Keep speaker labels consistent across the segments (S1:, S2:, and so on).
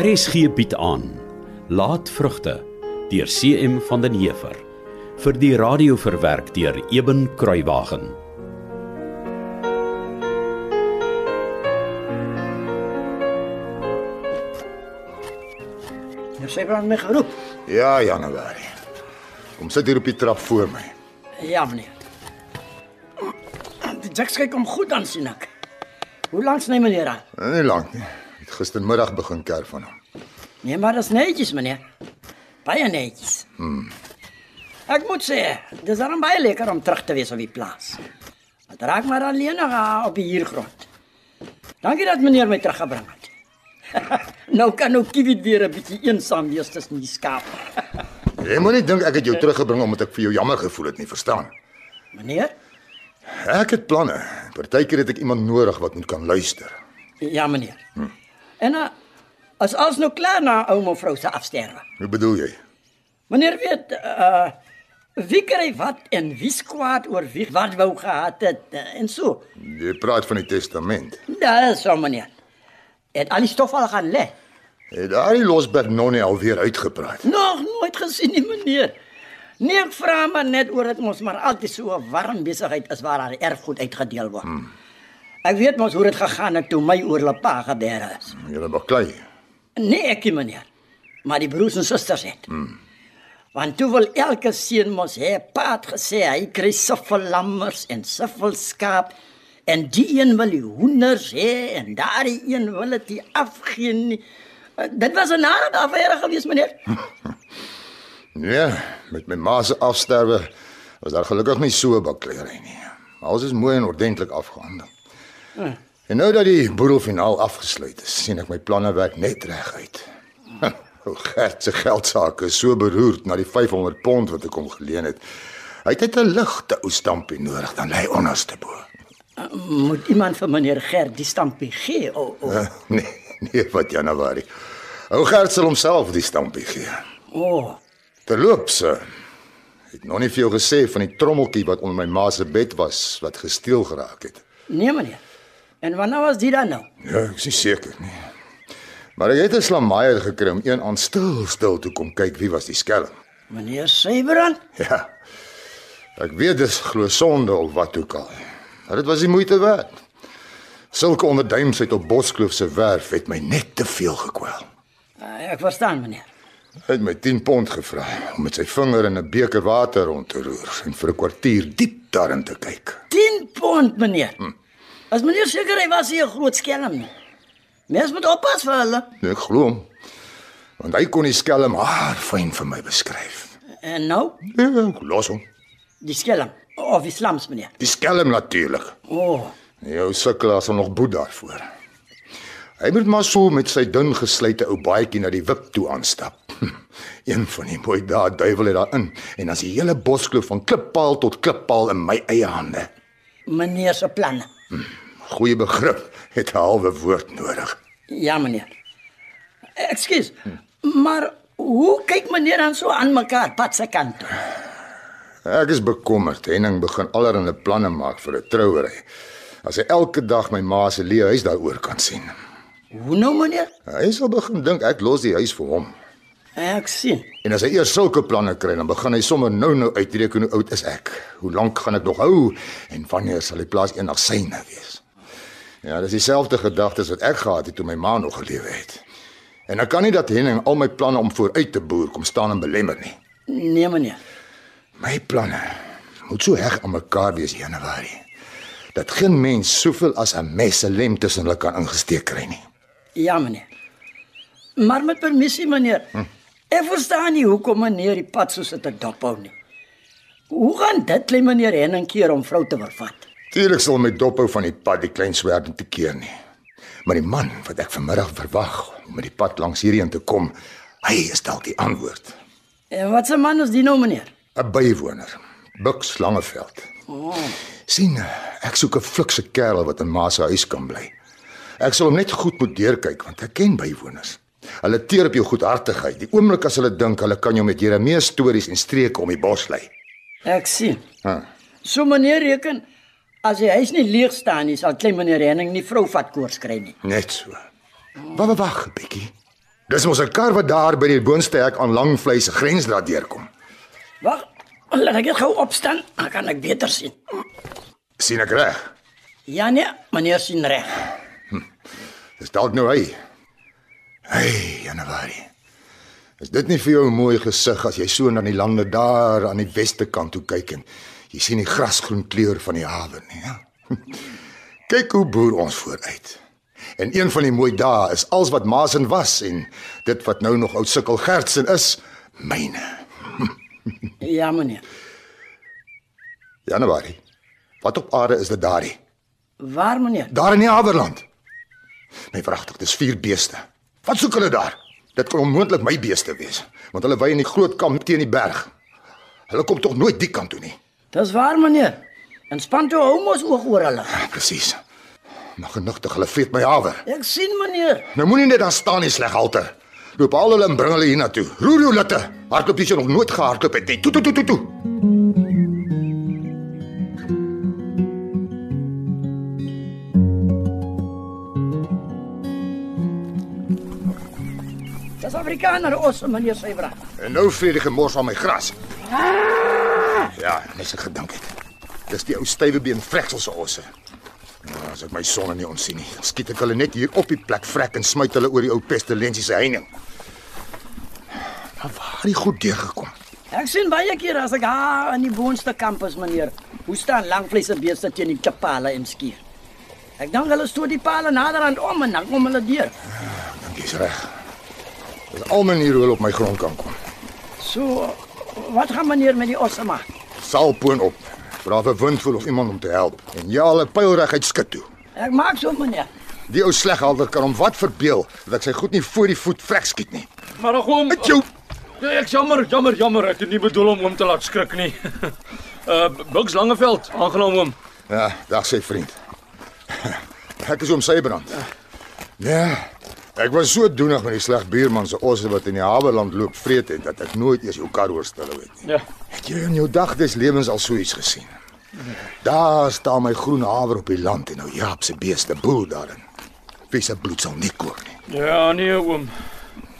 S1: RSG bied aan Laatvrugte deur CM van den Heever vir die radio verwerk deur Eben Kruiwagen.
S2: Jy sê dan my geroep.
S3: Ja, Januarie. Kom sit hier op die trap voor my.
S2: Ja, meneer. Die Jacks kyk hom goed aan sien ek. Hoe lank sny meneer aan?
S3: Nie lank nie. Gistermiddag begin kerf van hom.
S2: Nee, maar dis netjies, meneer. Baie netjies. Hmm. Ek moet sê, dis dan baie lekker om terug te wees op die plaas. Wat raak maar alleen nog op die hiergrond. Dankie dat meneer my teruggebring het. nou kan ook Kiewit weer 'n bietjie eensaam wees tussen die skape.
S3: Jy moenie dink ek het jou teruggebring omdat ek vir jou jammer gevoel het nie, verstaan?
S2: meneer?
S3: Ek het planne. Partykeer het ek iemand nodig wat moet kan luister.
S2: Ja, meneer. Hm. En uh, as alles nou klaar na ou mevrou se afsterwe.
S3: Hoe bedoel jy?
S2: Meneer weet uh wie kry wat en wie skwaad oor wie wat wou gehad het uh, en so.
S3: Jy praat van die testament.
S2: Is so meneer. Het al die stof al gaan lê.
S3: Het daai losbek nonnie alweer uitgepraat.
S2: Nog nooit gesien nie meneer. Nee, ek vra maar net oor dit mos maar altyd so 'n warm besigheid is waar haar erfgoed uitgedeel word. Hmm. Ek weet mos hoe dit gegaan het toe my oorlepa gebeur is.
S3: Jy baklei.
S2: Nee, ek nie meneer. Maar die broers en susters het. Hmm. Want toe wil elke seun mos hê paat gesê hy kry soveel lammers en soveel skaap en die een wil die hoenders hê en daardie een wil dit afgee nie. Uh, Dit was 'n nare affære gewees meneer.
S3: Ja, met my ma se afsterwe was daar gelukkig nie so bakleierery nie. Alles is mooi en ordentlik afgehandel.
S2: Hmm.
S3: En nou dat die boedelfinaal afgesluit is, sien ek my planne werk net reg uit. O, Gert se geldsaake is so beroerd na die 500 pond wat ek hom geleen het. Hy het net 'n ligte ou stampie nodig, dan lê hy onderste bo.
S2: Uh, moet iemand vir meneer Gert die stampie gee? O, o,
S3: Uh, nee, nee, wat Januarie. Ou Gert sal homself die stampie gee.
S2: o.
S3: Terloops, uh, het nog nie vir jou gesê van die trommeltjie wat onder my ma se bed was wat gesteel geraak het.
S2: Nee meneer. En wanneer was dit dan nou?
S3: Ja, ek is nie seker nie. Maar ek het 'n slamaier gekry om een aan stil stil toe kom kyk wie was die skelm.
S2: Meneer Sybrand?
S3: Ja. Ek weet dis glo sonde of wat ook al. Maar dit was die moeite werd. Sulke onderduimsheid op Boskloof se werf het my net te veel gekwel.
S2: Uh, ek verstaan meneer.
S3: Hy het my 10 pond gevra om met sy vinger in 'n beker water rond te roer en vir 'n kwartier diep daarin te kyk.
S2: 10 pond meneer. Hm. As meneer seker hy was hier 'n groot skelm nie. Mens moet oppas vir hulle.
S3: Nee, Ek glo hom. Want hy kon die skelm haar fyn vir my beskryf.
S2: En nou,
S3: Ja, los hom.
S2: die skelm of die slams meneer.
S3: Die skelm natuurlik.
S2: O, oh,
S3: Jou sukkelaar sal nog boet daarvoor. Hy moet maar so met sy dun geslyte ou baadjie na die wip toe aanstap. Een van die mooi dae duiwel het daarin en as die hele boskloof van klippaal tot klippaal in my eie hande.
S2: meneer se planne.
S3: Goeie begrip het 'n halwe woord nodig.
S2: Ja meneer. Ekskuus. Hm. Maar hoe kyk meneer dan so aan mekaar pad se kant toe?
S3: Ek is bekommerd. Henning begin allerlei planne maak vir 'n trouery. As hy elke dag my ma se leë huis daaroor kan sien.
S2: Hoe nou meneer?
S3: Hy sal begin dink ek los die huis vir hom.
S2: Ek sien.
S3: En as hy eers sulke planne kry, dan begin hy sommer nou-nou uitreken hoe oud is ek. Hoe lank gaan ek nog hou en wanneer sal die plaas eendag syne wees? Ja, dis dieselfde gedagtes wat ek gehad het toe my ma nog gelewe het. En ek kan nie dat Henning al my planne om vooruit te boer kom staan en belemmer nie.
S2: Nee meneer.
S3: My planne moet so heg aan mekaar wees Januarie. Dat geen mens soveel as 'n meselem tussen hulle kan ingesteek kry nie.
S2: Ja meneer. Maar met permissie meneer. Hm. Ek verstaan nie hoekom meneer die pad so sit te dophou nie. Hoe gaan dit lê meneer Henning keer om vrou te vervat?
S3: Tuurlik sal my dophou van die pad die klein swerd te keer nie. Maar die man wat ek vanmiddag verwag om met die pad langs hierheen te kom, hy is dalk die antwoord.
S2: En wat 'n man is die nou meneer?
S3: 'n Bywoner, Bux Langeveld.
S2: Oh.
S3: sien, ek soek 'n flikse kerel wat in ma se huis kan bly. Ek sal hom net goed moet deurkyk want ek ken bywoners. Hulle teer op jou goedhartigheid. Die oomblik as hulle dink hulle kan jou met Jeremia stories en streke om die bos lei.
S2: Ek sien.
S3: Ha.
S2: So meneer reken as die huis nie leeg staan nie, sal klein meneer Henning nie vrou vat koors kry nie.
S3: Net so. Wag, wag, Bekkie. Dis mos 'n kar wat daar by die boonste hek aan Langvlei se grens laat deurkom.
S2: Wag, laat ek net gou opstaan, dan kan ek beter sien.
S3: sien ek reg?
S2: Ja nee, meneer sien reg.
S3: Dis dalk nou hy. Hey, Januarie. Is dit nie vir jou 'n mooi gesig as jy so na die lande daar aan die weste kant toe kyk en jy sien die grasgroen kleur van die hawe nie, ja? Kyk hoe boer ons vooruit. En een van die mooi dae is als wat Masen was en dit wat nou nog oud sukkel Gertsen is, myne.
S2: Ja meneer.
S3: Januarie. Wat op aarde is dit daarie?
S2: Waar meneer?
S3: Daar in die Haverland. Nee, wragtig, dis vier beeste. Wat soek hulle daar? Dit kan onmoontlik my beeste wees, want hulle wy in die groot kamp teen die berg. Hulle kom tog nooit die kant toe nie.
S2: Dis waar meneer. En span toe hou mos oog oor hulle.
S3: Presies. Maar genigtig, hulle vreet my haver.
S2: Ek sien meneer.
S3: Nou moenie net daar staan en sleg halter. Loop al hulle en bring hulle hiernatoe. Roer jou litte. Hardloop jy nog nooit gehardloop het nie. Toe toe toe toe toe.
S2: Dis Afrikaner ons meneer Sybra.
S3: En nou vreet die gemors van my gras. Ja, nes ek gedink het. Dis die ou stywe been vreksel se osse. Nou, as ek my sonne nie ons sien nie, dan skiet ek hulle net hier op die plek vrek en smyt hulle oor die ou pestilensie se heining. Maar waar het die goed deurgekom?
S2: Ek sien baie keer as ek daar in die boonste kampus meneer. Hoe staan langvleise beeste teen die kapale en skier. Ek dink hulle stoot die pale naderhand om en dan kom hulle deur.
S3: Dink jy's reg. Dis al hoe hulle op my grond kan kom.
S2: So wat gaan meneer met die osse maak?
S3: Salpoon op. Vra vir windvoel of iemand om te help. En ja, hulle pyl reguit skit toe.
S2: Ek maak so meneer.
S3: Die ou sleghalder kan hom wat verbeel dat ek sy goed nie voor die voet vrek skiet nie.
S4: Maar ag oom,
S3: Met jou
S4: Ja, ek jammer, jammer, jammer, ek het nie bedoel om hom te laat skrik nie. uh Bugs Langeveld, aangenaam oom.
S3: Ja, dag sê vriend. Ek is oom Sybrand. Ja. Ek was so doenig met die sleg buurman se osse wat in die Haverland loop vreet het dat ek nooit eers jou kar oorstel het nie.
S4: Ja.
S3: Het jy in jou dag des lewens al so iets gesien? Daar staan my groen haver op die land en nou Jaap se beeste boel daarin. Wie se bloed sal nie kook nie.
S4: Ja, nee oom.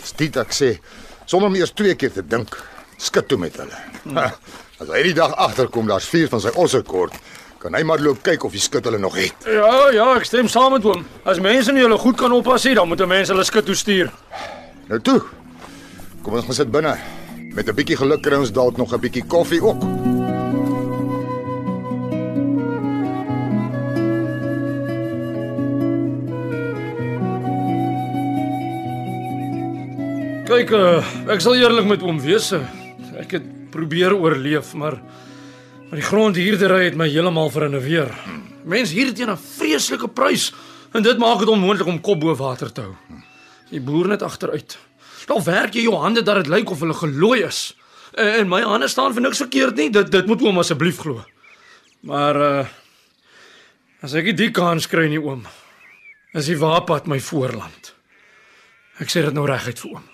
S3: Dis dit ek sê, sonder om eers twee keer te dink, skit toe met hulle. Ha, As hy die dag agterkom daar's vier van sy osse kort, kan hy maar loop kyk of die skit hulle nog het.
S4: Ja, ja, ek stem saam met oom. As mense nie hulle goed kan oppas nie, dan moet mense hulle skit toe stuur.
S3: Nou toe. Kom ons gaan sit binne. Met 'n bietjie geluk kry ons dalk nog 'n bietjie koffie ook.
S4: Kyk, uh, ek sal eerlik met oom wees. eh, Ek het probeer oorleef, maar maar die grondhuurdery het my heeltemal verinneweer. Mense hier teen 'n vreeslike prys en dit maak dit onmoontlik om kop bo water te hou. Die boer net agteruit. Dan werk jy jou hande dat dit lyk of hulle gelooi is. En, en my hande staan vir niks verkeerd nie. Dit dit moet oom asseblief glo. Maar uh as ek die kans kry nie oom, is die waarpad my voorland. Ek sê dit nou reguit vir oom.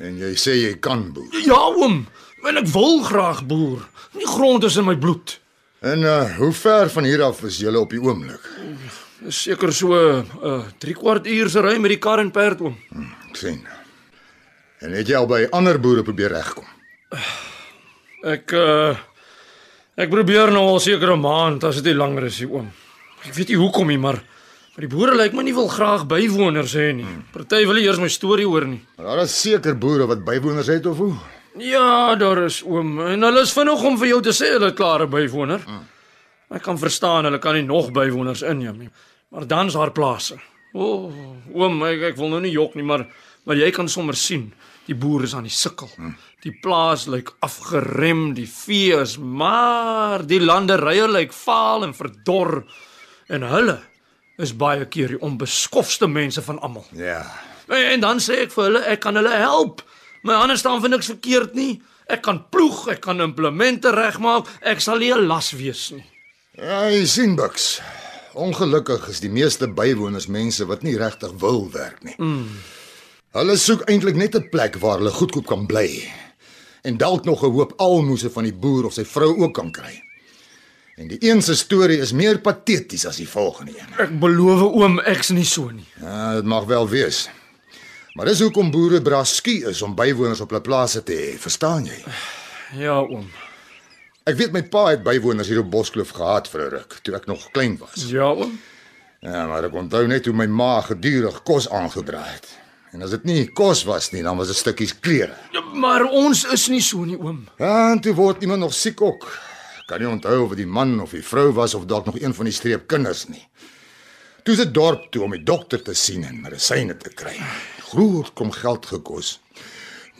S3: En jy sê jy kan boer.
S4: Ja, oom. En ek wil graag boer. Die grond is in my bloed.
S3: En uh hoe ver van hier af is julle op die oomblik?
S4: Is seker so 'n uh, 3 kwart uur se ry met die kar en perd oom.
S3: Ek sien. En het jy al by ander boere probeer regkom?
S4: Ek uh ek probeer nou al seker 'n maand as dit nie langer is nie, oom. Ek weet nie hoekom nie, maar maar die boere lyk my nie wil graag bywoners hê nie. Party wil nie eers my storie hoor nie.
S3: Maar daar is seker boere wat bywoners het of hoe?
S4: Ja, daar is oom en hulle is vinnig om vir jou te sê hulle het klare bywoner. Ek kan verstaan hulle kan nie nog bywoners inneem nie. Maar dan's haar plase. O, oh, oom, ek, ek wil nou nie jok nie, maar maar jy kan sommer sien, die boer is aan die sukkel. Die plaas lyk afgerem, die vee is maar, die landerye lyk vaal en verdor en hulle is baie keer die onbeskofste mense van almal.
S3: Ja.
S4: En, en dan sê ek vir hulle ek kan hulle help. My hande staan vir niks verkeerd nie. Ek kan ploeg, ek kan implemente regmaak, ek sal nie 'n las wees nie.
S3: Ja, jy sien Bucks. Ongelukkig is die meeste bywoners mense wat nie regtig wil werk nie. Mm. Hulle soek eintlik net 'n plek waar hulle goedkoop kan bly en dalk nog 'n hoop almoses van die boer of sy vrou ook kan kry. En die een se storie is meer pateties as die volgende een.
S4: Ek beloof oom ek's nie so nie.
S3: Ja, dit mag wel wees. Maar dis hoekom boere braskie is om bywoners op hulle plase te hê, verstaan jy?
S4: Ja, oom.
S3: Ek weet my pa het bywoners hier op Boskloof gehad vir 'n ruk toe ek nog klein was.
S4: Ja, oom.
S3: Ja, maar ek onthou net hoe my ma gedurig kos aangedra het. En as dit nie kos was nie, dan was dit stukkies klere.
S4: Ja, maar ons is nie so nie, oom.
S3: Ja, en toe word iemand nog siek ook. Kan nie onthou of dit die man of die vrou was of dalk nog een van die streep kinders nie. Toe se dorp toe om die dokter te sien en medisyne te kry. Groot kom geld gekos.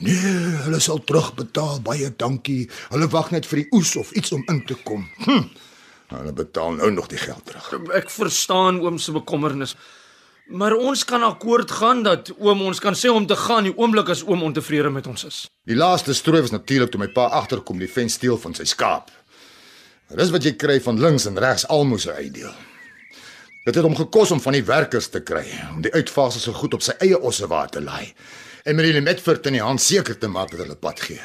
S3: Nee, hulle sal terugbetaal, baie dankie. Hulle wag net vir die oes of iets om in te kom. Hm. Hulle betaal nou nog die geld terug.
S4: Ek verstaan oom se bekommernis. Maar ons kan akkoord gaan dat oom ons kan sê om te gaan die oomblik as oom ontevrede met ons is.
S3: Die laaste strooi was natuurlik toe my pa agterkom die ven steel van sy skaap. Dis wat jy kry van links en regs almoses uitdeel. Dit het hom gekos om van die werkers te kry om die uitvasels so goed op sy eie osse waar te laai en met die metfert in die hand seker te maak dat hulle pad gee.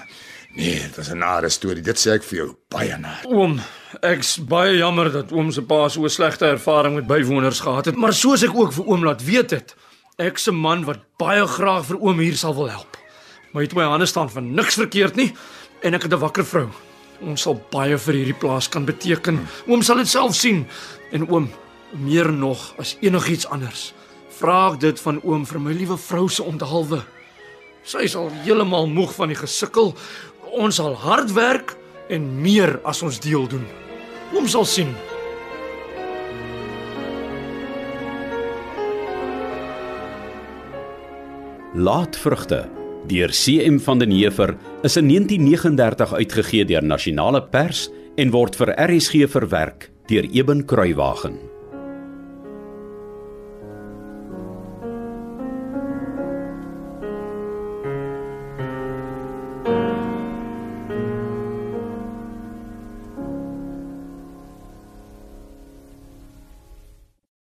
S3: Nee, dit was 'n nare storie. Dit sê ek vir jou, baie naar.
S4: Oom, ek's baie jammer dat oom se pa so 'n slegte ervaring met bywoners gehad het, maar soos ek ook vir oom laat weet het, ek's 'n man wat baie graag vir oom hier sal wil help. My twee hande staan van niks verkeerd nie en ek het 'n wakker vrou. Ons sal baie vir hierdie plaas kan beteken. Oom sal dit self sien en oom meer nog as enigiets anders. Vra ek dit van oom vir my liewe vrou se onthaalwe. Sy is al heeltemal moeg van die gesukkel. Ons sal hard werk en meer as ons deel doen. Oom sal sien.
S1: Laatvrugte deur CM van den Heever is in 1939 uitgegee deur Nasionale Pers en word vir RSG verwerk deur Eben Kruiwagen.